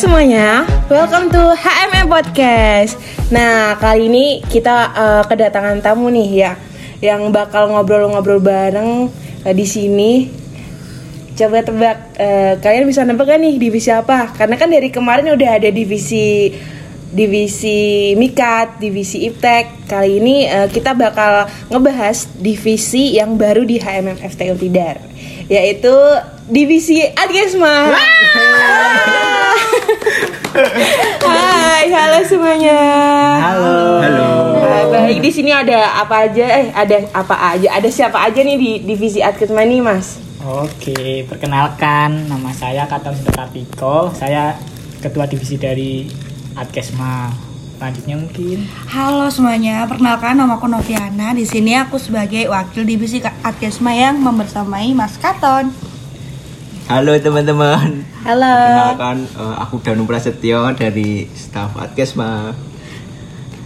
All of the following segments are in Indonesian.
Semuanya, welcome to HMM Podcast. Nah, kali ini kita uh, kedatangan tamu nih ya, yang bakal ngobrol-ngobrol bareng uh, di sini. Coba tebak, uh, kalian bisa nebak kan nih divisi apa? Karena kan dari kemarin udah ada divisi divisi Mikat, divisi Iptek. Kali ini uh, kita bakal ngebahas divisi yang baru di HMM FTU Tidar, yaitu divisi Adgesma. Hai, halo semuanya. Halo. Halo. Nah, baik di sini ada apa aja? Eh, ada apa aja? Ada siapa aja nih di divisi Adgesma nih, Mas? Oke, perkenalkan nama saya Katon Sudartiko. Saya ketua divisi dari Adkesma. Lanjutnya mungkin. Halo semuanya, perkenalkan nama aku Noviana. Di sini aku sebagai wakil divisi Adkesma yang membersamai Mas Katon. Halo teman-teman. Halo. Perkenalkan uh, aku Danu Prasetyo dari staf Adkesma.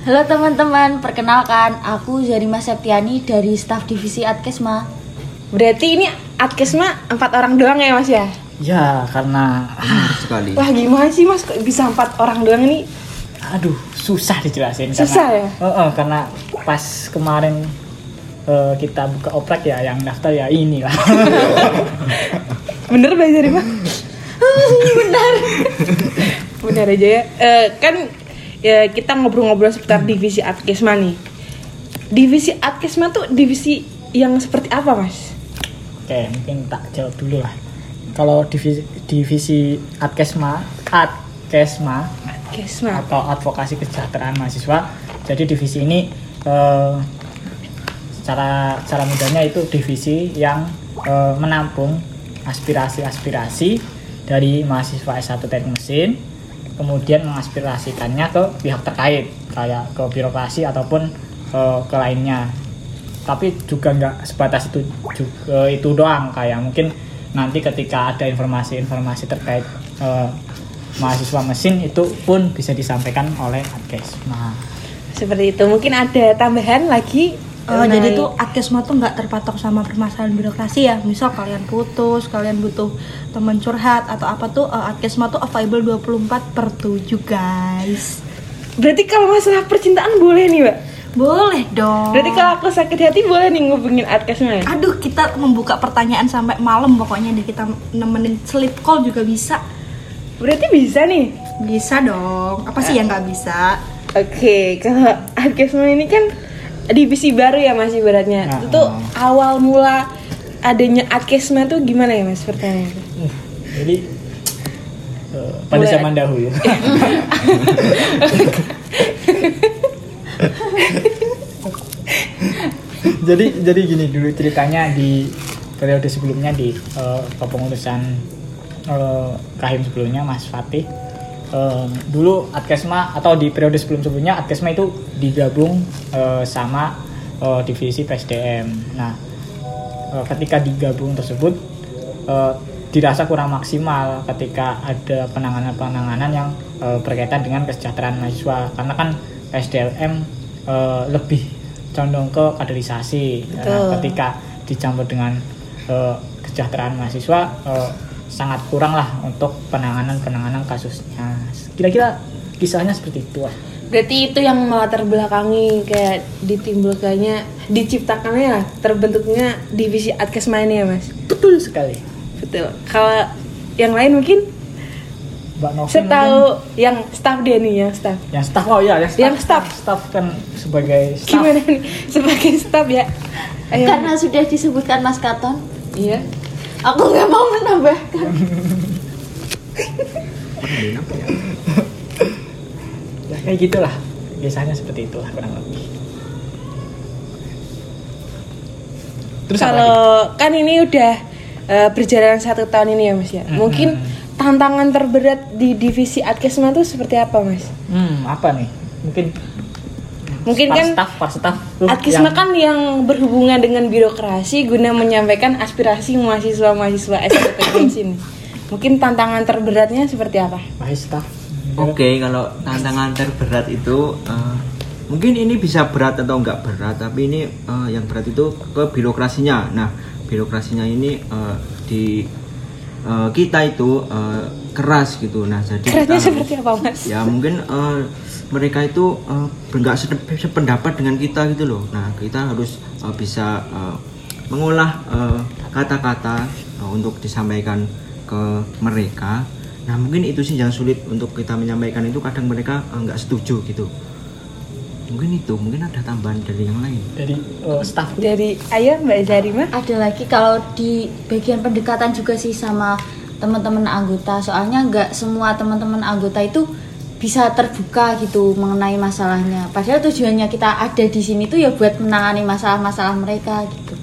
Halo teman-teman, perkenalkan aku Zarima Septiani dari staf divisi Adkesma. Berarti ini Adkesma empat orang doang ya Mas ya? Ya, karena sekali. Wah gimana sih Mas kok bisa empat orang doang ini? Aduh, susah dijelasin. Susah karena, ya? Uh, uh, karena pas kemarin uh, kita buka oprek ya, yang daftar ya inilah. Bener Mbak Zarima? Benar. Benar aja ya. Eh, kan ya kita ngobrol-ngobrol seputar divisi Adkesma nih. Divisi Adkesma tuh divisi yang seperti apa Mas? Oke, mungkin tak jawab dulu lah. Kalau divisi, divisi Adkesma, Adkesma Adkesma. atau advokasi kesejahteraan mahasiswa. Jadi divisi ini eh, secara secara mudahnya itu divisi yang eh, menampung aspirasi-aspirasi dari mahasiswa S1 Teknik Mesin kemudian mengaspirasikannya ke pihak terkait kayak ke birokrasi ataupun eh, ke lainnya tapi juga nggak sebatas itu juga itu doang kayak mungkin nanti ketika ada informasi-informasi terkait eh, mahasiswa mesin itu pun bisa disampaikan oleh Adkesma. Seperti itu. Mungkin ada tambahan lagi. Oh, jadi tuh Adkesma tuh nggak terpatok sama permasalahan birokrasi ya. Misal kalian putus, kalian butuh teman curhat atau apa tuh eh, Adkesma tuh available 24 per 7 guys. Berarti kalau masalah percintaan boleh nih, Mbak? Boleh dong. Berarti kalau aku sakit hati boleh nih ngubungin Adkesma? Aduh, kita membuka pertanyaan sampai malam pokoknya di kita nemenin sleep call juga bisa. Berarti bisa nih. Bisa dong. Apa sih yang nggak bisa? Oke, kalau Adkesma ini kan divisi baru ya Mas ibaratnya. Nah, Itu oh. awal mula adanya Adkesma tuh gimana ya Mas pertanyaannya? Uh, jadi eh, pada zaman dahulu jadi jadi gini dulu ceritanya di periode sebelumnya di eh, kepengurusan eh, kahim sebelumnya Mas Fatih eh, dulu Adkesma atau di periode sebelum sebelumnya Adkesma itu digabung eh, sama eh, divisi PSDM. Nah eh, ketika digabung tersebut eh, dirasa kurang maksimal ketika ada penanganan-penanganan yang eh, berkaitan dengan kesejahteraan mahasiswa karena kan PSDM eh, lebih condong ke kaderisasi Nah, Betul. ketika dicampur dengan eh, kesejahteraan mahasiswa eh, sangat kurang lah untuk penanganan-penanganan kasusnya kira-kira kisahnya seperti itu lah Berarti itu yang melatar belakangi kayak ditimbulkannya, diciptakannya lah, terbentuknya divisi Adkesma ini ya Mas? betul sekali Betul. Kalau yang lain mungkin Mbak Novi saya mungkin- tahu yang staff dia nih, yang staff. yang staff oh ya yang staff, Yang staff. staff kan sebagai staff Gimana nih sebagai staff ya? Ayo. Karena sudah disebutkan Mas Katon, Iya. Aku nggak mau menambahkan. ya kayak gitulah biasanya seperti itulah kurang lebih terus apa lagi? Kalau kan ini udah eh, berjalan satu tahun ini ya Mas ya. Mungkin tantangan terberat di divisi Adkesma tuh seperti apa Mas? hmm apa nih mungkin Mungkin par kan staff par staff yang- kan yang berhubungan dengan birokrasi guna menyampaikan aspirasi mahasiswa-mahasiswa S1 sini. Mungkin tantangan terberatnya seperti apa? Wahai staff Oke, kalau tantangan terberat itu eh, mungkin ini bisa berat atau enggak berat, tapi ini eh, yang berat itu ke birokrasinya. Nah, birokrasinya ini eh, di eh, kita itu eh, keras gitu nah jadi Kerasnya kita- seperti apa mas? ya mungkin eh, mereka itu nggak sede- sependapat dengan kita gitu loh. Nah kita harus eh, bisa eh, mengolah kata-kata eh, untuk disampaikan ke mereka. Nah mungkin itu sih yang sulit untuk kita menyampaikan itu kadang mereka eh, nggak setuju gitu. Mungkin itu mungkin ada tambahan dari yang lain. Dari eh, staff. Dari ayo Mbak Zarima. ada lagi kalau di bagian pendekatan juga sih sama teman-teman anggota. Soalnya nggak semua teman-teman anggota itu bisa terbuka gitu mengenai masalahnya padahal tujuannya kita ada di sini tuh ya buat menangani masalah-masalah mereka gitu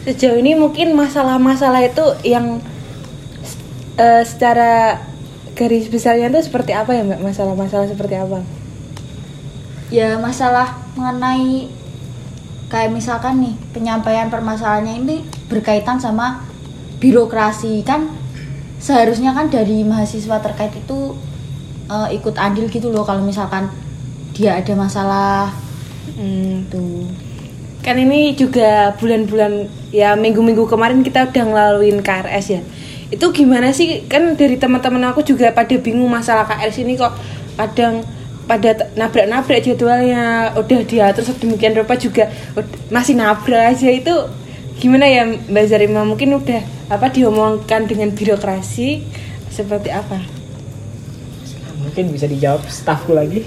Sejauh ini mungkin masalah-masalah itu yang eh, secara garis besarnya itu seperti apa ya Mbak? Masalah-masalah seperti apa? ya masalah mengenai kayak misalkan nih penyampaian permasalahannya ini berkaitan sama birokrasi kan seharusnya kan dari mahasiswa terkait itu eh, ikut andil gitu loh kalau misalkan dia ada masalah. Hmm, tuh kan ini juga bulan-bulan ya minggu-minggu kemarin kita udah ngelaluin KRS ya. Itu gimana sih? Kan dari teman-teman aku juga pada bingung masalah KRS ini kok kadang pada nabrak-nabrak jadwalnya udah diatur sedemikian rupa juga masih nabrak aja. Itu gimana ya Mbak Zarima? Mungkin udah apa diomongkan dengan birokrasi seperti apa mungkin bisa dijawab staffku lagi.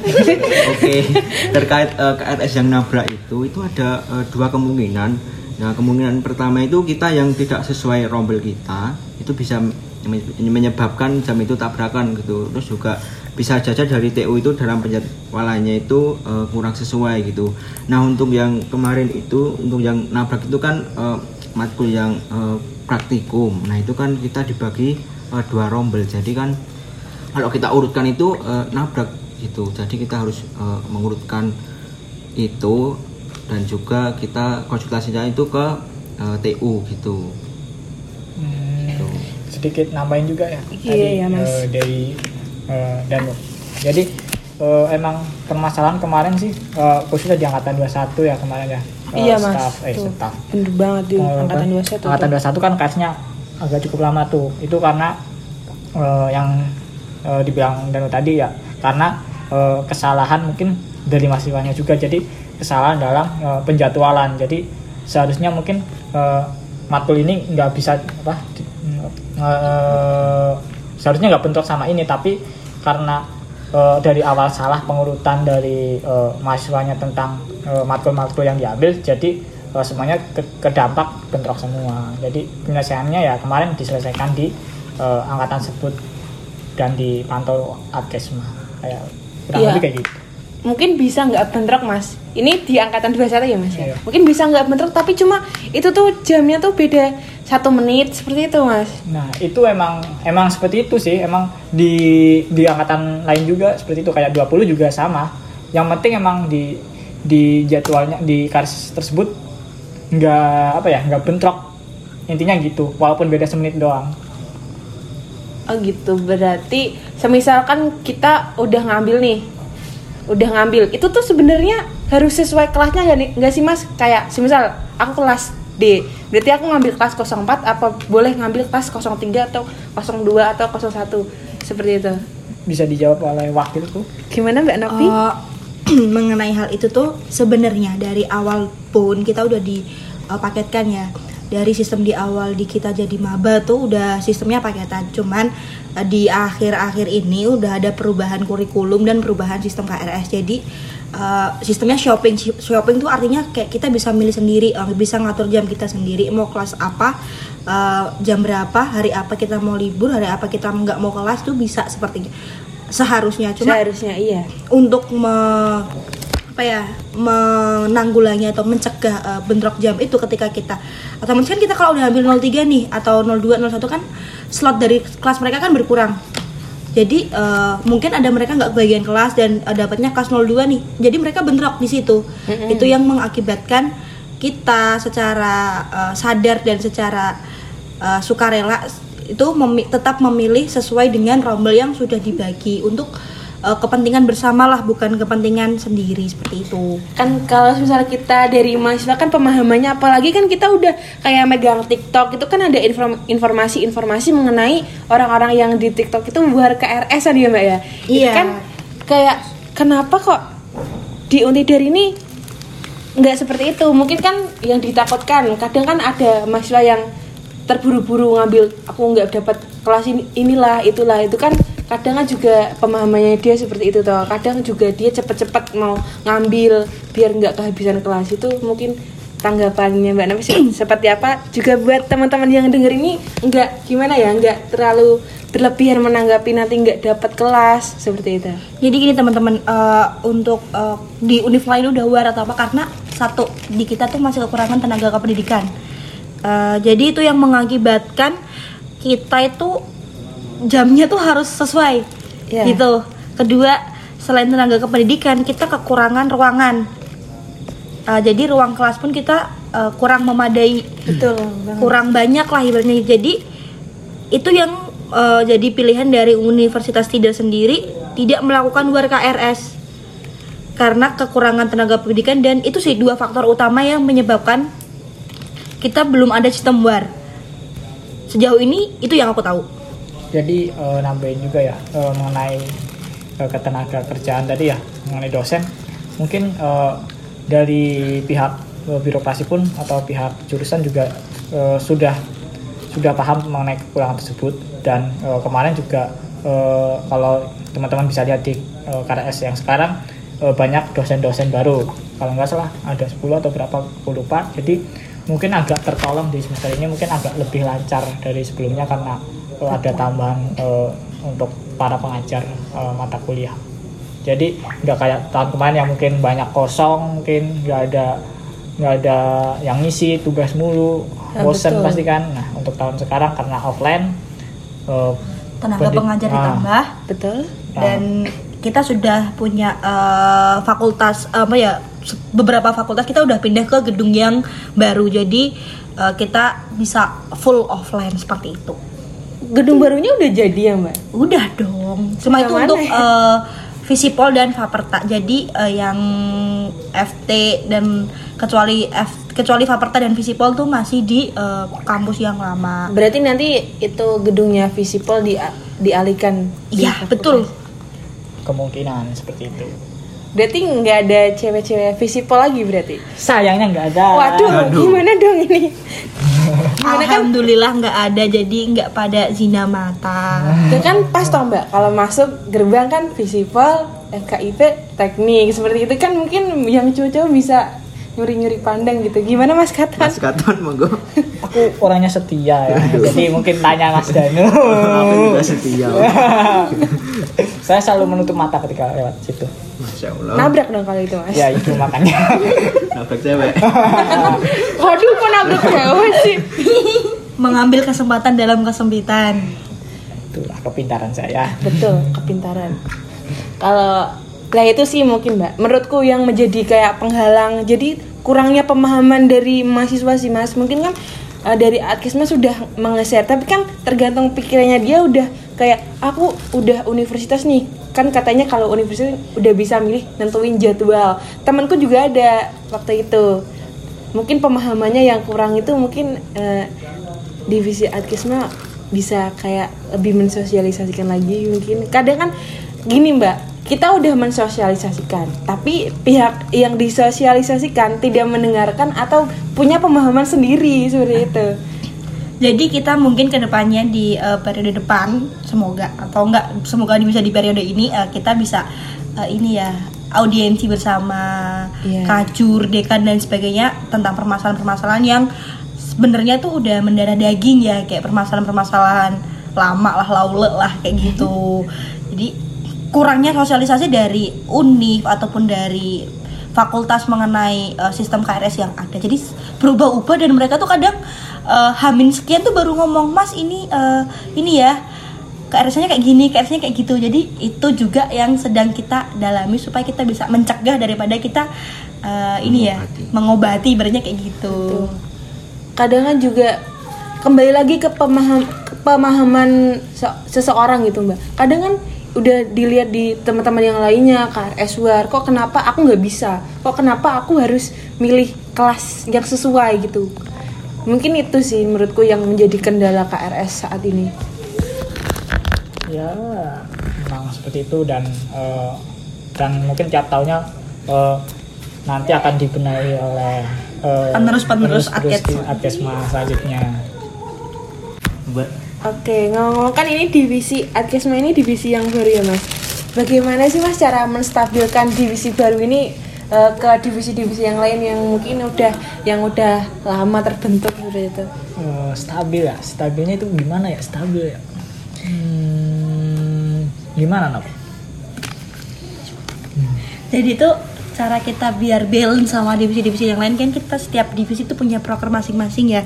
Oke, terkait eh, KRS yang nabrak itu, itu ada eh, dua kemungkinan. Nah, kemungkinan pertama itu kita yang tidak sesuai rombel kita, itu bisa menye- menyebabkan jam itu tabrakan gitu. Terus juga bisa saja dari TU itu dalam penjadwalannya itu eh, kurang sesuai gitu. Nah, untuk yang kemarin itu, untuk yang nabrak itu kan eh, matkul yang eh, praktikum. Nah, itu kan kita dibagi eh, dua rombel. Jadi kan kalau kita urutkan itu eh, nabrak gitu jadi kita harus eh, mengurutkan itu dan juga kita konsultasinya itu ke eh, TU gitu Hmm, Gitu. sedikit nambahin juga ya Iya, iya, Mas. eh, dari eh, Danu. Jadi eh, emang permasalahan kemarin sih eh, khususnya di angkatan 21 ya kemarin ya. Eh, iya mas staff, eh, Tuh, staff. bener banget di Eh, angkatan apa? 21 Angkatan tuh. 21 kan kasnya agak cukup lama tuh. Itu karena eh, yang eh, dibilang Danu tadi ya karena eh, kesalahan mungkin dari mahasiswanya juga. Jadi kesalahan dalam eh, penjadwalan. Jadi seharusnya mungkin eh, matkul ini nggak bisa apa eh, seharusnya nggak bentrok sama ini tapi karena eh, dari awal salah pengurutan dari eh, mahasiswanya tentang eh, matkul-matkul yang diambil jadi eh, semuanya ke, kedampak bentrok semua jadi penyelesaiannya ya kemarin diselesaikan di eh, angkatan sebut dan dipantau adkesma kayak kurang Iya. lebih kayak gitu mungkin bisa nggak bentrok mas ini di angkatan 21 ya mas ya Iya. mungkin bisa nggak bentrok tapi cuma itu tuh jamnya tuh beda satu menit seperti itu mas Nah itu emang emang seperti itu sih emang di di angkatan lain juga seperti itu kayak 20 juga sama. Yang penting emang di di jadwalnya di karis tersebut nggak apa ya nggak bentrok intinya gitu walaupun beda semenit doang. Oh gitu. Berarti semisalkan kita udah ngambil nih. Udah ngambil. Itu tuh sebenarnya harus sesuai kelasnya nggak nih? Nggak sih mas? Kayak semisal aku kelas D. Berarti aku ngambil kelas 04 apa boleh ngambil kelas 03 atau 02 atau 01 seperti itu. Bisa dijawab oleh wakil tuh. gimana mbak Novi? Eh, mengenai hal itu tuh sebenarnya dari awal pun kita udah dipaketkan ya dari sistem di awal di kita jadi maba tuh udah sistemnya paketan cuman eh, di akhir-akhir ini udah ada perubahan kurikulum dan perubahan sistem KRS jadi eh, sistemnya shopping. Shopping tuh artinya kayak kita bisa milih sendiri eh, bisa ngatur jam kita sendiri mau kelas apa eh, jam berapa hari apa kita mau libur hari apa kita nggak mau kelas tuh bisa seperti seharusnya. Cuma seharusnya iya. untuk me, apa ya menanggulangi atau mencegah uh, bentrok jam itu ketika kita atau mungkin kita kalau udah ambil 03 nih atau 02 01 kan slot dari kelas mereka kan berkurang. Jadi uh, mungkin ada mereka nggak bagian kelas dan uh, dapatnya kelas 02 nih. Jadi mereka bentrok di situ. Itu yang mengakibatkan kita secara uh, sadar dan secara uh, sukarela itu memi- tetap memilih sesuai dengan rombel yang sudah dibagi untuk eh, kepentingan bersama lah bukan kepentingan sendiri seperti itu. Kan kalau misalnya kita dari mahasiswa kan pemahamannya apalagi kan kita udah kayak megang TikTok itu kan ada inform- informasi-informasi mengenai orang-orang yang di TikTok itu buat KRS ya mbak ya? Itu Iya. kan kayak kenapa kok di Untider ini nggak seperti itu? Mungkin kan yang ditakutkan kadang kan ada mahasiswa yang terburu-buru ngambil aku nggak dapat kelas ini inilah itulah. Itu kan kadang kan juga pemahamannya dia seperti itu toh. Kadang juga dia cepet-cepet mau ngambil biar nggak kehabisan kelas. Itu mungkin tanggapannya mbak Nafi se- seperti apa? Juga buat teman-teman yang denger ini nggak gimana ya? Nggak terlalu berlebihan menanggapi nanti nggak dapat kelas. Seperti itu. Jadi gini teman-teman eh, untuk eh, di univ lain udah war atau apa? Karena satu di kita tuh masih kekurangan tenaga kependidikan. Eh, jadi itu yang mengakibatkan kita itu jamnya tuh harus sesuai Iya. gitu. Kedua selain tenaga kependidikan kita kekurangan ruangan. Eh, jadi ruang kelas pun kita eh, kurang memadai betul kurang banyak lah ibaratnya jadi itu yang eh, jadi pilihan dari Universitas Tidar sendiri tidak melakukan war KRS karena kekurangan tenaga pendidikan dan itu sih dua faktor utama yang menyebabkan kita belum ada sistem war sejauh ini itu yang aku tahu jadi eh, nambahin juga ya eh, mengenai eh, ketenaga kerjaan tadi ya mengenai dosen. Mungkin eh, dari pihak eh, birokrasi pun atau pihak jurusan juga eh, sudah sudah paham mengenai kekurangan tersebut. Dan eh, kemarin juga eh, kalau teman-teman bisa lihat di eh, KRS yang sekarang eh, banyak dosen-dosen baru. Kalau nggak salah ada 10 atau berapa aku lupa jadi mungkin agak tertolong di semester ini mungkin agak lebih lancar dari sebelumnya karena ada tambahan eh, untuk para pengajar eh, mata kuliah. Jadi nggak kayak tahun kemarin yang mungkin banyak kosong mungkin nggak ada nggak ada yang ngisi tugas mulu. Ya, bosen betul. pasti kan. Nah untuk tahun sekarang karena offline eh, tenaga pengajar ah, ditambah. Betul. Dan kita sudah punya eh, fakultas apa ya beberapa fakultas kita udah pindah ke gedung yang baru. Jadi eh, kita bisa full offline seperti itu gedung barunya udah jadi ya mbak? Udah dong. Cuma itu untuk ya? eh, Visipol dan Faperta jadi eh, yang FT dan kecuali F, kecuali Faperta dan Visipol tuh masih di eh, kampus yang lama. Berarti nanti itu gedungnya Visipol di dialihkan. di iya betul. kemungkinan seperti itu Berarti nggak ada cewek-cewek Visipol lagi berarti. sayangnya nggak ada Waduh, Aduh. gimana dong ini? Gimana kan? Alhamdulillah nggak ada jadi nggak pada zina mata Itu kan pas toh mbak. Kalau masuk gerbang kan Visipol, FKIP, teknik seperti itu kan mungkin yang cowok-cowok bisa nyuri-nyuri pandang gitu. Gimana Mas Katan? Mas Katon monggo. aku orangnya setia ya jadi mungkin tanya Mas Danu Aku juga setia. saya selalu menutup mata ketika lewat situ Masya Allah. Nabrak dong kalau itu Mas. ya itu makanya Nabrak cewek. Waduh, kok nabrak cewek sih? mengambil kesempatan dalam kesempitan itulah kepintaran saya Betul, kepintaran. Kalau lah itu sih mungkin mbak. Menurutku yang menjadi kayak penghalang. Jadi kurangnya pemahaman dari mahasiswa sih mas. Mungkin kan eh, dari Atkisma sudah mengeser, tapi kan tergantung pikirannya dia udah kayak aku udah universitas nih. Kan katanya kalau universitas udah bisa milih nentuin jadwal. Temanku juga ada waktu itu. Mungkin pemahamannya yang kurang itu mungkin eh, divisi Atkisma bisa kayak lebih mensosialisasikan lagi mungkin kadang kan gini mbak kita udah mensosialisasikan tapi pihak yang disosialisasikan tidak mendengarkan atau punya pemahaman sendiri seperti itu jadi kita mungkin ke depannya di eh, periode depan semoga atau enggak semoga bisa di periode ini eh, kita bisa eh, ini ya audiensi bersama Iya. kajur dekan dan sebagainya tentang permasalahan-permasalahan yang sebenarnya tuh udah mendarah daging ya kayak permasalahan-permasalahan lama lah laule lah kayak gitu jadi kurangnya sosialisasi dari univ ataupun dari fakultas mengenai eh, sistem KRS yang ada jadi berubah-ubah dan mereka tuh kadang eh, hamin sekian tuh baru ngomong mas ini eh, ini ya KRS-nya kayak gini, KRS-nya kayak gitu. Jadi itu juga yang sedang kita dalami supaya kita bisa mencegah daripada kita eh, ini ya mengobati. ibaratnya kayak gitu. kadang kan juga kembali lagi ke pemaham ke pemahaman se- seseorang gitu mbak. Kadang kan udah dilihat di teman-teman yang lainnya KRS War kok kenapa aku nggak bisa? Kok kenapa aku harus milih kelas yang sesuai? gitu mungkin itu sih menurutku yang menjadi kendala KRS saat ini ya memang seperti itu dan eh, dan mungkin tiap tahunnya eh, nanti akan dibenahi oleh eh, Penerus-penerus penerus-penerus Adkesma. Adkesma selanjutnya Mbak, Oke, ngomong kan ini divisi Adkesma ini divisi yang baru ya mas. Bagaimana sih mas cara menstabilkan divisi baru ini eh, ke divisi-divisi yang lain yang mungkin udah yang udah lama terbentuk seperti itu? Eh, stabil ya stabilnya itu gimana ya stabil ya hmm, gimana Nop? Jadi itu cara kita biar balance sama divisi-divisi yang lain kan kita setiap divisi itu punya proker masing-masing ya.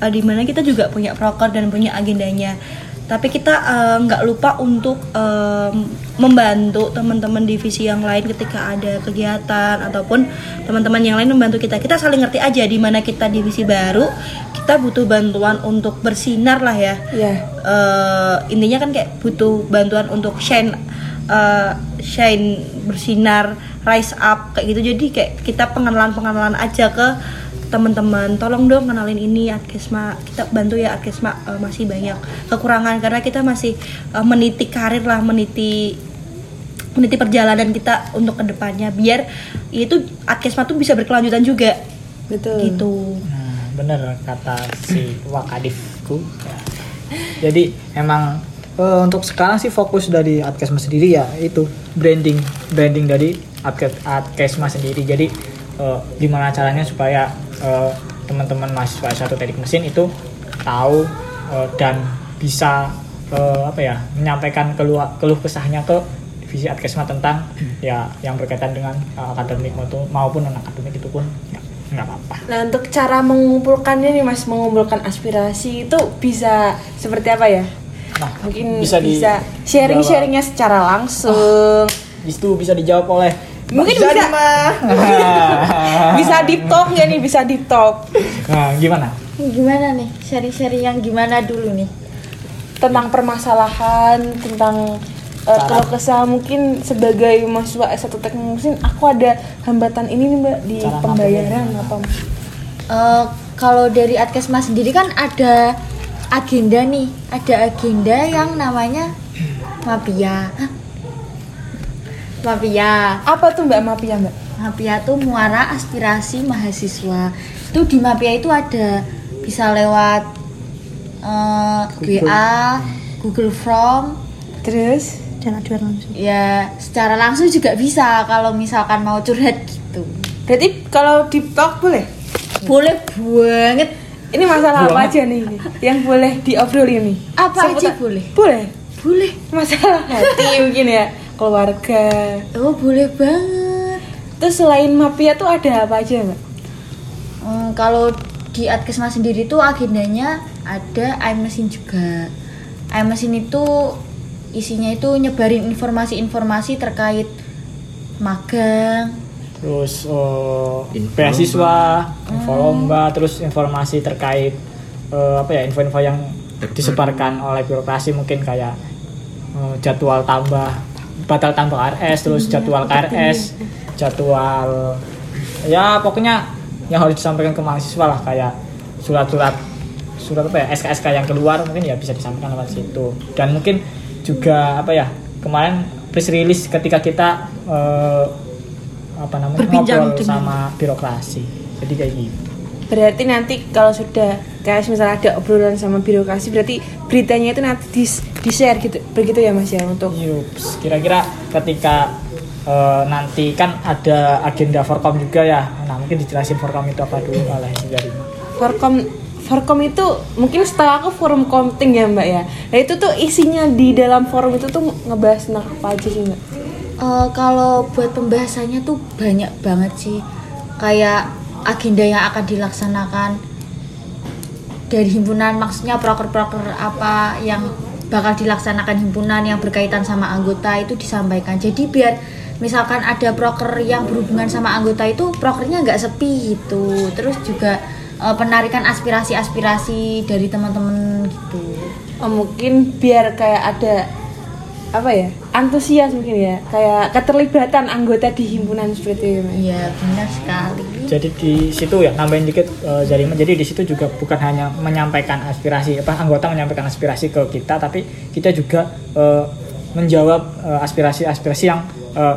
Eh, di mana kita juga punya proker dan punya agendanya. Tapi kita eh, nggak lupa untuk em, membantu teman-teman divisi yang lain ketika ada kegiatan ataupun teman-teman yang lain membantu kita. Kita saling ngerti aja di mana kita divisi baru, kita butuh bantuan untuk bersinar lah ya Ya. eh, intinya kan kayak butuh bantuan untuk shine eh, shine bersinar rise up kayak gitu jadi kayak kita pengenalan pengenalan aja ke teman-teman tolong dong kenalin ini Adkesma kita bantu ya Adkesma eh, masih banyak kekurangan karena kita masih eh, meniti karir lah meniti meniti perjalanan kita untuk ke depannya biar itu Adkesma tuh bisa berkelanjutan juga Betul. gitu Nah, bener kata si wakadifku. Jadi emang eh, untuk sekarang sih fokus dari Adkesma sendiri ya itu branding branding dari Adke- Adkesma sendiri. Jadi eh, gimana caranya supaya eh, teman-teman mahasiswa satu teknik mesin itu tahu eh, dan bisa eh, apa ya menyampaikan keluh keluh kesahnya ke divisi Adkesma tentang ya yang berkaitan dengan eh, akademik maupun maupun non akademik itu pun ya, nggak apa-apa. Nah untuk cara mengumpulkannya nih mas mengumpulkan aspirasi itu bisa seperti apa ya? Nah, Mungkin bisa bisa, di- sharing-sharingnya secara langsung. itu bisa dijawab oleh Mungkin bisa bisa deep talk nggak nih? Bisa deep talk nah, gimana? Gimana nih? Sharing-sharing yang gimana dulu nih? tentang permasalahan tentang uh, Cara- kalau kesah mungkin sebagai mahasiswa S1 teknik mesin aku ada hambatan ini nih mbak di Cara pembayaran apa Eh, kalau dari Adkesma sendiri kan ada agenda nih, ada agenda yang namanya Mapia. Hah? Mapia. apa tuh mbak Mapia mbak Mapia tuh muara aspirasi mahasiswa. Itu di Mapia itu ada bisa lewat eh, WA, Google Form, terus jangan aduan langsung ya secara langsung juga bisa kalau misalkan mau curhat gitu. berarti kalau deep talk boleh Boleh banget. ini masalah apa Boleh. aja nih yang boleh diobrolin nih Apa aja Seputar- boleh? boleh Boleh. masalah hati mungkin ya keluarga Oh, boleh banget. terus selain Mapia tuh ada apa aja mbak Hmm, kalau di Adkesma sendiri tuh agendanya ada iMesin juga. iMesin itu isinya itu nyebarin informasi-informasi terkait magang, Terus eh, Info beasiswa, info lomba, terus informasi terkait eh, apa ya info-info yang Terbaru. disebarkan oleh birokrasi mungkin kayak eh, jadwal tambah batal tambah KRS, terus jadwal KRS, jadwal ya pokoknya yang harus disampaikan ke mahasiswa lah kayak surat-surat surat apa ya SK-SK yang keluar mungkin ya bisa disampaikan lewat situ. Dan mungkin juga apa ya kemarin press release ketika kita eh, apa namanya Berbincang ngobrol dengan- sama birokrasi. Jadi kayak gitu Berarti nanti kalau sudah kayak misalnya ada obrolan sama birokrasi berarti beritanya itu nanti di, di share gitu begitu ya Mas ya untuk Yups, kira-kira ketika eh, nanti kan ada agenda Forkom juga ya. Nah, mungkin dijelasin Forkom itu apa dulu oleh dari Forkom Forkom itu mungkin setahu aku forum konting ya Mbak ya. Nah itu tuh isinya di dalam forum itu tuh ngebahas tentang apa aja sih Mbak? Eh, kalau buat pembahasannya tuh banyak banget sih kayak agenda yang akan dilaksanakan dari himpunan maksudnya proker-proker apa yang bakal dilaksanakan himpunan yang berkaitan sama anggota itu disampaikan. Jadi biar misalkan ada proker yang berhubungan sama anggota itu prokernya nggak sepi gitu. Terus juga eh, penarikan aspirasi-aspirasi dari teman-teman gitu. Oh, mungkin biar kayak ada apa ya antusias mungkin ya kayak keterlibatan anggota di himpunan seperti itu Iya benar sekali. jadi di situ ya nambahin dikit eh, Zarima jadi di situ juga bukan hanya menyampaikan aspirasi apa anggota menyampaikan aspirasi ke kita tapi kita juga eh, menjawab eh, aspirasi-aspirasi yang eh,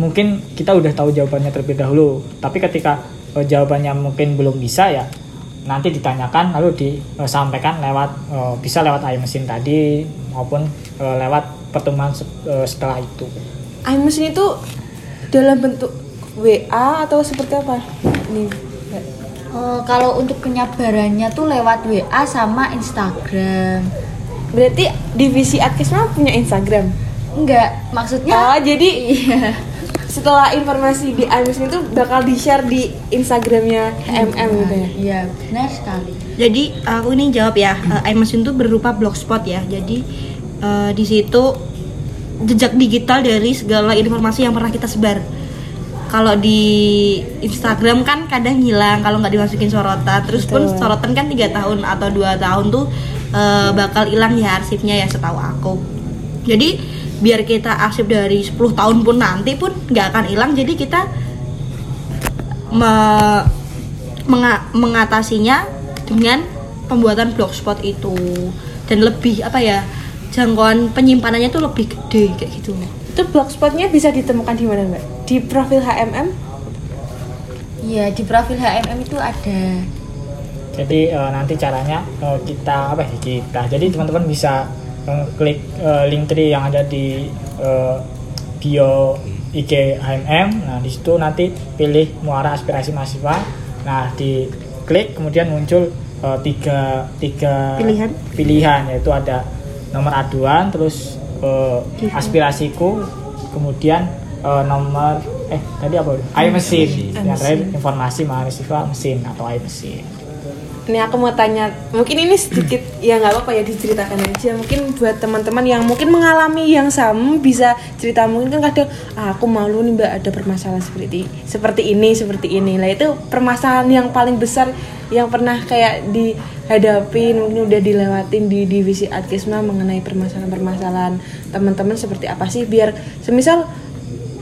mungkin kita udah tahu jawabannya terlebih dahulu. Tapi ketika eh, jawabannya mungkin belum bisa ya nanti ditanyakan lalu disampaikan lewat bisa lewat iMesin tadi maupun lewat pertemuan se- eh, setelah itu iMesin itu dalam bentuk WA atau seperti apa nih? Eh, kalau untuk penyebarannya tuh lewat WA sama Instagram. berarti divisi Adkesma punya Instagram Enggak, maksudnya oh jadi iya. setelah informasi di iMesin itu bakal di share di Instagramnya MM gitu ya Iya, benar sekali. Jadi aku ini jawab ya, uh, iMesin itu berupa blogspot ya. Jadi eh, di situ jejak digital dari segala informasi yang pernah kita sebar. Kalau di Instagram kan kadang hilang kalau nggak dimasukin sorotan. Terus pun sorotan kan tiga tahun atau dua tahun tuh eh, bakal hilang ya arsipnya ya setahu aku. Jadi biar kita arsip dari 10 tahun pun nanti pun nggak akan hilang. Jadi kita me- menga- mengatasinya dengan pembuatan blogspot itu dan lebih apa ya jangkauan penyimpanannya tuh lebih gede kayak gitu itu blogspotnya bisa ditemukan di mana mbak di profil HMM Iya, di profil HMM itu ada. Jadi eh, nanti caranya eh, kita apa ya kita. Jadi teman-teman bisa eh, klik eh, link tree yang ada di eh, bio IG HMM. Nah di situ nanti pilih muara aspirasi mahasiswa. Nah di klik kemudian muncul eh, tiga tiga Pilihan. pilihan yaitu ada nomor aduan terus eh, aspirasiku kemudian eh, nomor eh tadi apa? Air mesin. yang terakhir informasi mahasiswa mesin atau air mesin ini aku mau tanya mungkin ini sedikit ya nggak apa-apa ya diceritakan aja. Mungkin buat teman-teman yang mungkin mengalami yang sama bisa cerita. Mungkin kan kadang "Ah, aku malu nih mbak ada permasalahan seperti seperti ini seperti ini. Lah itu permasalahan yang paling besar yang pernah kayak dihadapin mungkin udah dilewatin di divisi adkesma mengenai permasalahan-permasalahan teman-teman seperti apa sih? Biar semisal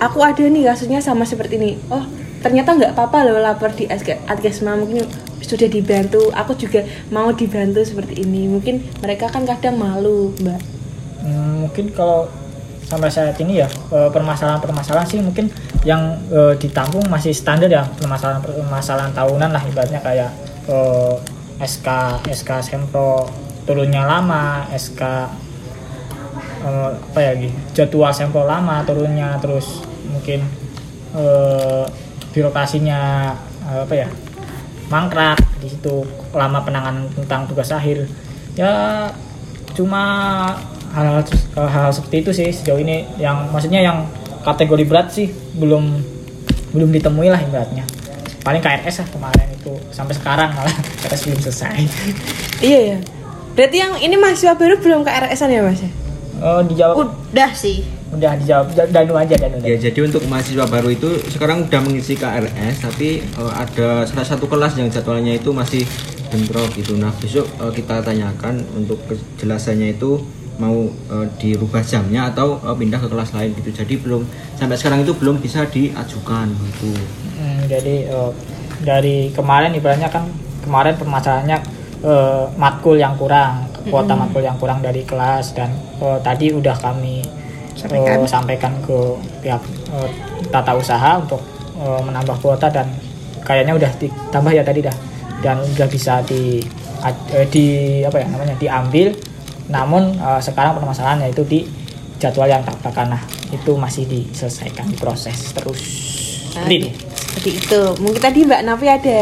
aku ada nih kasusnya sama seperti ini. Oh ternyata nggak apa-apa loh lapor di Adke- adkesma. Mungkin sudah dibantu aku juga mau dibantu seperti ini. Mungkin mereka kan kadang malu mbak. Hmm, mungkin kalau sampai saat ini ya eh, permasalahan-permasalahan sih mungkin yang eh, ditampung masih standar ya permasalahan-permasalahan tahunan lah ibaratnya kayak eh, SK SK Sempro turunnya lama SK eh, apa ya gitu jadwal Sempro lama turunnya terus mungkin birokrasinya apa ya mangkrak di situ. Lama penanganan tentang tugas akhir. Ya cuma hal-hal hal seperti itu sih sejauh ini. Yang maksudnya yang kategori berat sih belum belum ditemui lah ibaratnya. Paling KRS lah kemarin itu. Sampai sekarang malah KRS belum selesai. Iya ya berarti yang ini mahasiswa baru belum ke RS-an ya mas? Oh dijawab udah sih udah dijawab Ja- Danu aja Danu Ya, jadi untuk mahasiswa baru itu sekarang udah mengisi KRS, tapi eh, ada salah satu kelas yang jadwalnya itu masih bentrok gitu. Nah, besok eh, kita tanyakan untuk kejelasannya itu mau eh, dirubah jamnya atau eh, pindah ke kelas lain gitu. Jadi belum sampai sekarang itu belum bisa diajukan gitu. Hmm, jadi eh, dari kemarin ibaratnya kan kemarin permasalahannya eh, matkul yang kurang kuota matkul yang kurang dari kelas dan eh, tadi udah kami Sampaikan. eh, sampaikan ke pihak eh, tata usaha untuk eh, menambah kuota dan kayaknya udah ditambah ya tadi dah. Dan udah bisa di eh, di apa ya namanya diambil. Namun eh, sekarang permasalahannya itu di jadwal yang tak nah itu masih diselesaikan diproses terus. Seperti itu. seperti itu. Mungkin tadi mbak Nafi ada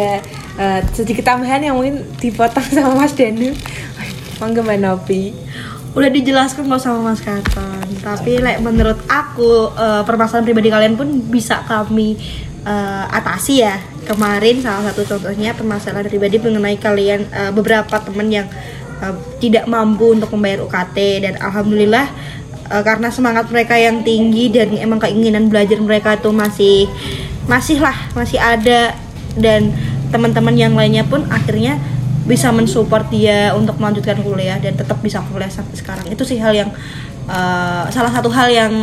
eh, sedikit tambahan yang mungkin dipotong sama mas Danu. Monggo mbak Nafi. Udah dijelaskan kok sama Mas Katon tapi like, menurut aku eh, permasalahan pribadi kalian pun bisa kami eh, atasi ya. Kemarin salah satu contohnya permasalahan pribadi mengenai kalian eh, beberapa teman yang eh, tidak mampu untuk membayar UKT dan alhamdulillah eh, karena semangat mereka yang tinggi dan emang keinginan belajar mereka itu masih masih lah masih ada. Dan teman-teman yang lainnya pun akhirnya bisa mensupport dia untuk melanjutkan kuliah dan tetap bisa kuliah sampai sekarang. Itu sih hal yang eh, salah satu hal yang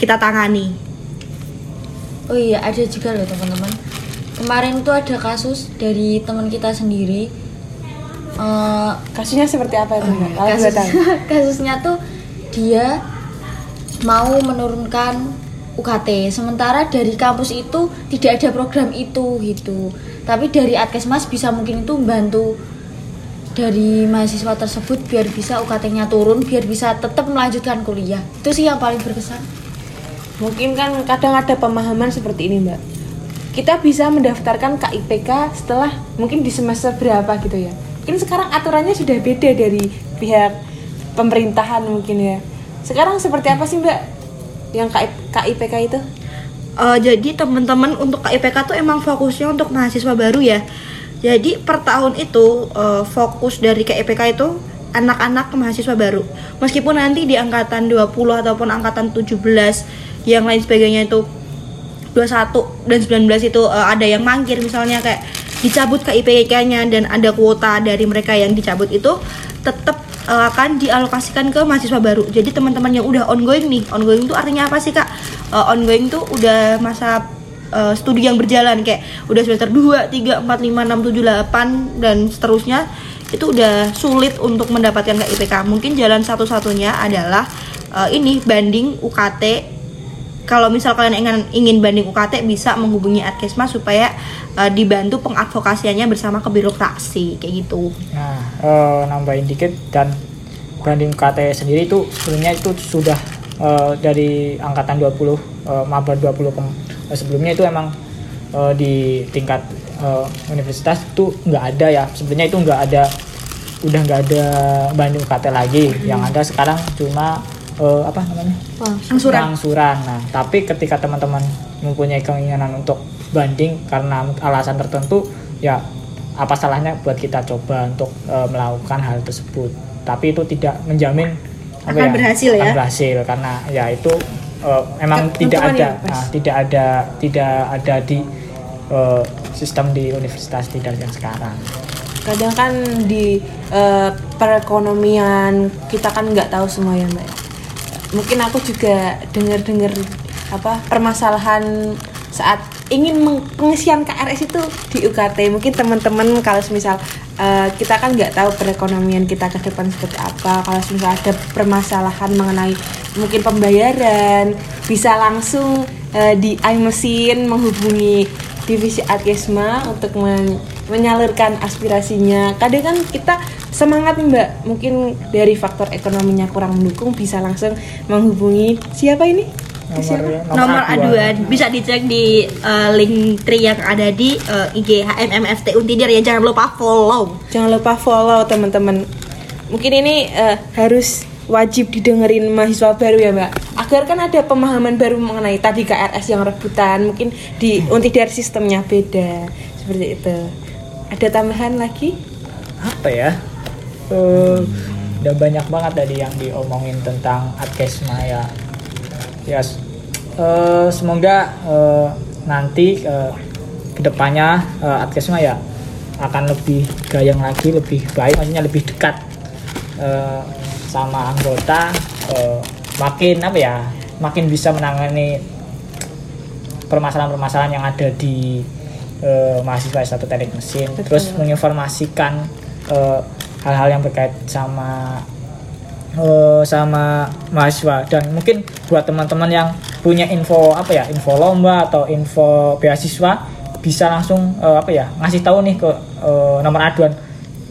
kita tangani. Oh iya, ada juga loh teman-teman. Kemarin tuh ada kasus dari teman kita sendiri. Eh, Kasusnya seperti apa itu? Kalau kasus, kasusnya tuh dia mau menurunkan UKT sementara dari kampus itu tidak ada program itu gitu tapi dari Adkesmas bisa mungkin itu membantu dari mahasiswa tersebut biar bisa UKT-nya turun biar bisa tetap melanjutkan kuliah itu sih yang paling berkesan Mungkin kan kadang ada pemahaman seperti ini mbak. Kita bisa mendaftarkan KIPK setelah mungkin di semester berapa gitu ya. Mungkin sekarang aturannya sudah beda dari pihak pemerintahan mungkin ya. Sekarang seperti apa sih mbak yang KIPK itu? Eh, jadi teman-teman untuk KIPK tuh emang fokusnya untuk mahasiswa baru ya. Jadi per tahun itu eh, fokus dari KIPK itu anak-anak mahasiswa baru. Meskipun nanti di angkatan 20 ataupun angkatan 17 yang lain sebagainya itu 21 dan 19 itu eh, ada yang mangkir misalnya kayak dicabut KIPK-nya dan ada kuota dari mereka yang dicabut itu tetap eh, akan dialokasikan ke mahasiswa baru. Jadi teman-teman yang udah ongoing nih, ongoing itu artinya apa sih Kak? Eh, ongoing tuh udah masa eh, studi yang berjalan kayak udah semester 2, 3, 4, 5, 6, 7, 8 dan seterusnya itu udah sulit untuk mendapatkan KIPK. Mungkin jalan satu-satunya adalah eh, ini banding UKT kalau misal kalian ingin, ingin banding UKT bisa menghubungi Adkesmas supaya eh, dibantu pengadvokasiannya bersama ke birokrasi kayak gitu. Nah, eh, nambahin dikit dan banding KT sendiri itu sebenarnya itu sudah eh, dari angkatan 20 eh, maba 20 kem- eh, sebelumnya itu emang eh, di tingkat eh, universitas itu nggak ada ya sebenarnya itu nggak ada udah nggak ada banding KT lagi yang ada sekarang cuma eh, apa namanya Angsuran. angsuran. Nah, tapi ketika teman-teman mempunyai keinginan untuk banding karena alasan tertentu, ya apa salahnya buat kita coba untuk eh, melakukan hal tersebut. Tapi itu tidak menjamin apa Akan berhasil ya? akan berhasil karena ya itu eh, memang tidak ada, nah, tidak ada, tidak ada di eh, sistem di universitas tidak yang sekarang. Kadang kan di eh, perekonomian kita kan nggak tahu semua ya mbak. ya. Mungkin aku juga dengar-dengar apa permasalahan saat ingin pengisian KRS itu di UKT. Mungkin teman-teman kalau misal eh, kita kan nggak tahu perekonomian kita ke depan seperti apa. Kalau misal ada permasalahan mengenai mungkin pembayaran bisa langsung eh, di iMesin menghubungi divisi Adkesma untuk men- menyalurkan aspirasinya. Kadang kan kita semangat nih Mbak, mungkin dari faktor ekonominya kurang mendukung bisa langsung menghubungi siapa ini? Siapa? Nomor aduan bisa dicek di eh, link tree yang ada di eh, IG HMMFT Untidir ya jangan lupa follow. Jangan lupa follow teman-teman. Mungkin ini eh, harus wajib didengerin mahasiswa baru ya Mbak. Agar kan ada pemahaman baru mengenai tadi KRS yang rebutan, mungkin di Untidar sistemnya beda seperti itu. Ada tambahan lagi? apa ya Eh, udah banyak banget tadi yang diomongin tentang Adkesma ya ya s- eh, semoga eh, nanti eh, ke depannya eh, Adkesma ya akan lebih gayang lagi lebih baik maksudnya lebih dekat eh, sama anggota eh, makin apa ya makin bisa menangani permasalahan-permasalahan yang ada di eh, mahasiswa satu teknik mesin Betul. terus menginformasikan hal-hal yang berkait sama eh, sama mahasiswa. Dan mungkin buat teman-teman yang punya info apa ya info lomba atau info beasiswa bisa langsung eh, apa ya ngasih tahu nih ke eh, nomor aduan.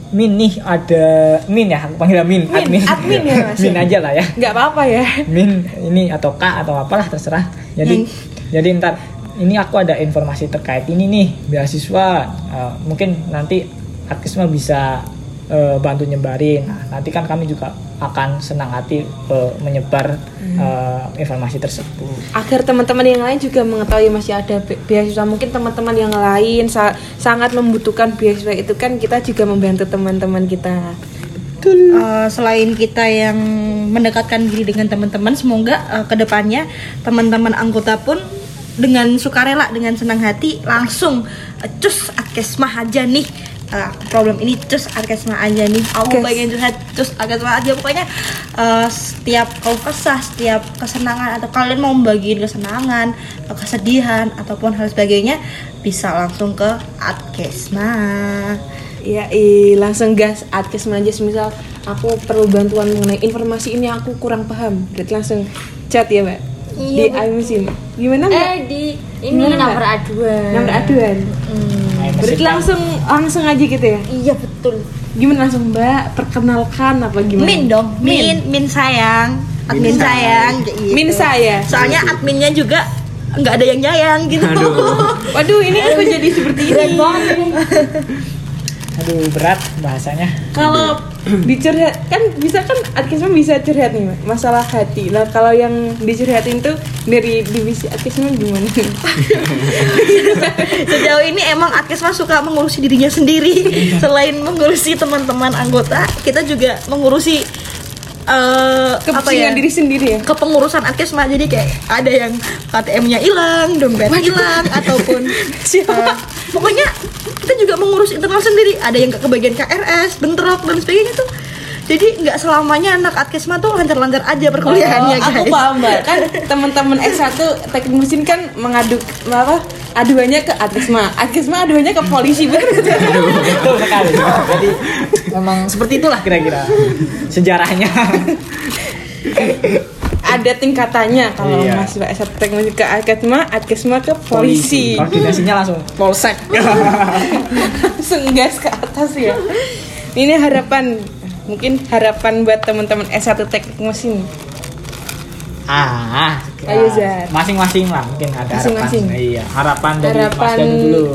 Min nih ada Min ya aku panggil Min, Min, admin. ya, Mas? Min aja lah ya. Nggak apa-apa ya. min ini atau kak atau apalah terserah. Jadi jadi ntar ini aku ada informasi terkait ini nih beasiswa. Eh, mungkin nanti Akisma bisa eh, bantu nyebarin nah, nanti kan kami juga akan senang hati eh, menyebar eh, informasi tersebut. Agar teman-teman yang lain juga mengetahui masih ada be- beasiswa. Mungkin teman-teman yang lain sa- sangat membutuhkan beasiswa itu kan kita juga membantu teman-teman kita. Eh, selain kita yang mendekatkan diri dengan teman-teman, semoga eh, ke depannya teman-teman anggota pun dengan sukarela, dengan senang hati langsung cus Adkesmah aja nih eh, problem ini terus Arkesma aja nih aku Oke. pengen curhat terus Arkesma aja pokoknya eh, setiap kau kesah setiap kesenangan atau kalian mau membagiin kesenangan atau kesedihan ataupun hal sebagainya bisa langsung ke Arkesma Ya, langsung gas adkes aja misal aku perlu bantuan mengenai informasi ini aku kurang paham. Berarti langsung chat ya, Mbak. Iya, di iMesin. Gimana, Mbak? Eh di ini Gimana, Mbak? nomor aduan. Nomor aduan. Hmm, Main Berarti langsung langsung aja gitu ya. Iya betul. Gimana langsung, Mbak? Perkenalkan apa gimana? Min dong Min Min sayang admin Min sayang gitu. Min saya. soalnya adminnya juga nggak ada yang nyayang gitu Aduh. Waduh, ini kok jadi seperti ini? Aduh berat bahasanya. Kalau dicurhat kan bisa kan Adkisma bisa curhat nih masalah hati. Nah kalau yang dicurhatin tuh dari divisi Adkisma gimana? Sejauh ini emang Adkesma suka mengurusi dirinya sendiri. Selain mengurusi teman-teman anggota, kita juga mengurusi eh apa ya? diri sendiri ya. kepengurusan Adkesma jadi kayak ada yang KTM-nya hilang, dompet hilang ataupun eh, pokoknya kita juga mengurus internal sendiri. Ada yang ke kebagian KRS, bentrok dan sebagainya tuh. Jadi nggak selamanya anak Adkesma tuh lancar-lancar aja perkuliahannya Oh, guys. aku paham mbak kan teman-teman S1 teknik mesin kan mengadu apa aduannya ke Adkisma Adkisma aduannya ke polisi bener Betul sekali. Jadi memang seperti itulah kira-kira sejarahnya. Ada tingkatannya kalau Iya. mahasiswa S1 teknik mesin ke Adkisma Adkisma ke polisi Koordinasinya langsung polsek. langsung gas ke atas ya ini harapan mungkin harapan buat teman-teman S1 teknik mesin ah, Ayo, Zar. Masing-masing lah mungkin ada Masing-masing. harapan. Iya, harapan dari Mas Harapan- Danu dulu.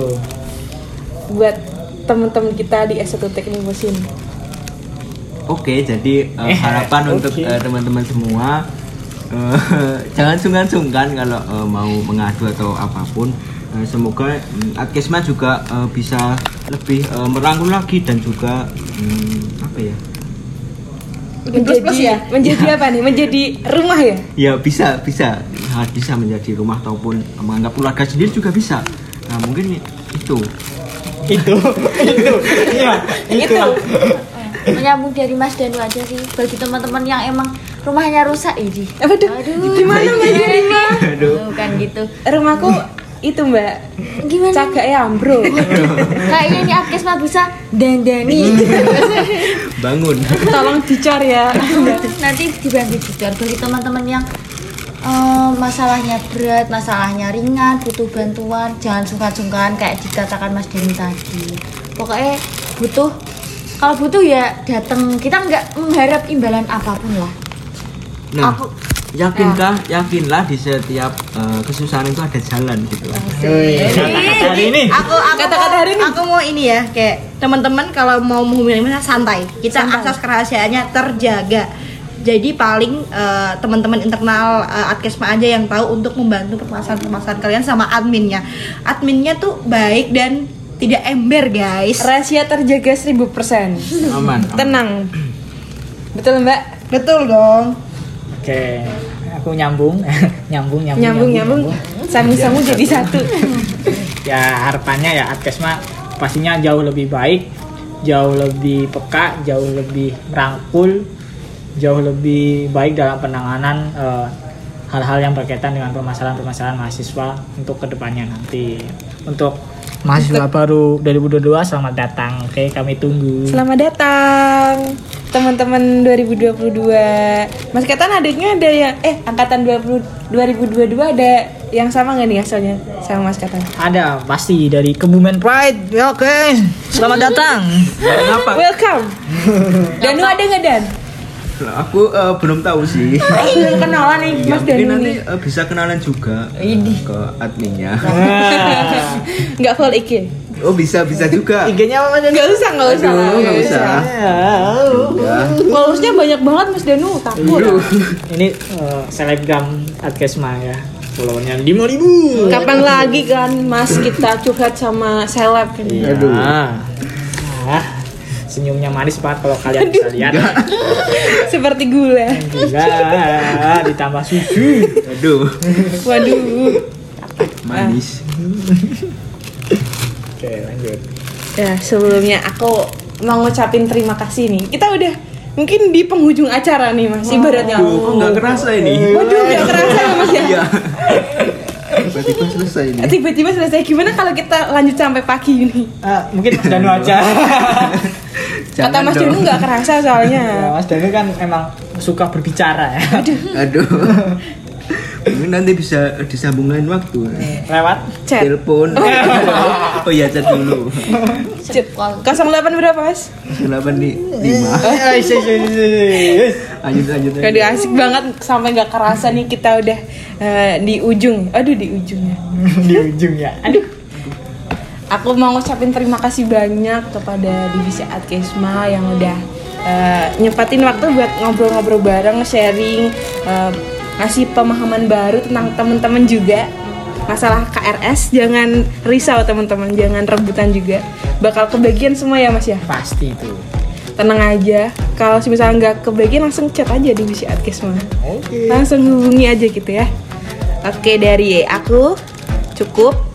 buat teman-teman kita di S1 teknik mesin Oke, jadi uh, Eh, harapan oke. untuk uh, teman-teman semua uh, jangan sungkan-sungkan kalau uh, mau mengadu atau apa pun. Uh, semoga um, Adkesma juga uh, bisa lebih uh, merangkul lagi dan juga um, apa ya? menjadi ya? menjadi apa nih menjadi rumah ya Ya bisa bisa Ya, bisa menjadi rumah ataupun menganggap keluarga sendiri juga bisa. Nah mungkin itu. itu itu iya itu Menyambung dari Mas Danu aja sih bagi teman-teman yang emang rumahnya rusak ini. Apa tuh? Gimana Mbak Jerima? Aduh. Bukan gitu. Rumahku itu Mbak Gimana? cagak ya bro Kayaknya ini Adkes mah bisa dandani. Bangun. tolong dicor ya Nanti dibantu juga bagi teman-teman yang eh, masalahnya berat, masalahnya ringan, butuh bantuan, jangan sungkan-sungkan kayak dikatakan Mas Dani tadi. Pokoknya butuh kalau butuh ya datang. Kita nggak mengharap imbalan apa pun lah. Nah, Aku- yakinkah, yakinlah di setiap uh, kesusahan itu ada jalan gitu. Wih, kata-kata hari ini Aku aku Kata-kata mau, hari ini. aku mau ini ya kayak teman-teman kalau mau menghubungi mana santai. Kita asas kerahasiaannya terjaga. Jadi paling eh, teman-teman internal eh, Adkesma aja yang tahu untuk membantu permasalahan-permasalahan kalian sama adminnya. Adminnya tuh baik dan tidak ember guys. rahasia terjaga 1000% Aman. aman. tenang betul Mbak Betul dong. Oke aku nyambung. Nyambung nyambung nyambung nyambung sambung-sambung jadi satu. Ya harapannya ya Adkesma pastinya jauh lebih baik jauh lebih peka jauh lebih merangkul jauh lebih baik dalam penanganan eh, hal-hal yang berkaitan dengan permasalahan-permasalahan mahasiswa untuk ke depannya nanti. Untuk mahasiswa baru 2022 selamat datang. Oke kami tunggu. Selamat datang teman-teman 2022 Mas Ketan adiknya ada yang eh angkatan 20 2022 ada yang sama nggak nih asalnya sama Mas Ketan? Ada pasti dari Kebumen Pride. Ya oke. Selamat datang. Kenapa? welcome. Danu ada nggak Dan Lah, Aku eh, belum tahu sih. Belum kenalan nih Ya, Mas mungkin Danu nanti eh, bisa kenalan juga eh, ke adminnya. Nah, nggak full IG Oh bisa bisa juga. IG-nya apa nggak usah nggak usah. Aduh, nggak usah. Followersnya banyak banget Mas Danu. Takut. Aduh. ini eh, selebgram Adkesma ya followernya 5000 kapan lagi kan Mas kita curhat sama seleb. Kan Iya. Ah, senyumnya manis banget kalau kalian bisa lihat. seperti gula Gila, ditambah susu. Aduh. waduh Manis. Oke, lanjut. Ya, sebelumnya aku mau ngucapin terima kasih nih. Kita udah mungkin di penghujung acara nih Mas, ibaratnya. Kok nggak kerasa ini? Waduh, nggak kerasa ya Mas ya. Iya. Tiba-tiba selesai ini. Tiba-tiba selesai. Gimana kalau kita lanjut sampai pagi ini? Ah, mungkin Mas Danu aja. Kata Jangan Mas. Danu nggak kerasa soalnya. Ya, Mas Danu kan emang suka berbicara ya. Aduh. Ini nanti bisa disambung lain waktu. Lewat Chat. Telepon. Oh iya, chat dulu. Chat. 08 berapa Mas? 8 nih 5. Eh, yes, yes, yes, yes. Lanjut lanjut. Aduh asik banget sampai nggak kerasa nih kita udah eh, di ujung. Aduh di ujungnya. di ujung ya. Aduh. Aku mau ngucapin terima kasih banyak kepada divisi Adkesma yang udah eh, nyempatin waktu buat ngobrol-ngobrol bareng, sharing, eh, ngasih pemahaman baru tentang teman-teman juga masalah KRS. Jangan risau teman-teman, jangan rebutan juga. Bakal kebagian semua ya Mas ya. Pasti itu. Tenang aja. Kalau misalnya nggak kebagian langsung chat aja divisi Adkesma. Oke. Langsung hubungi aja gitu ya. Oke dari aku cukup.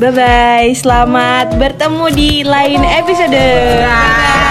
Bye bye. Selamat bertemu di lain episode.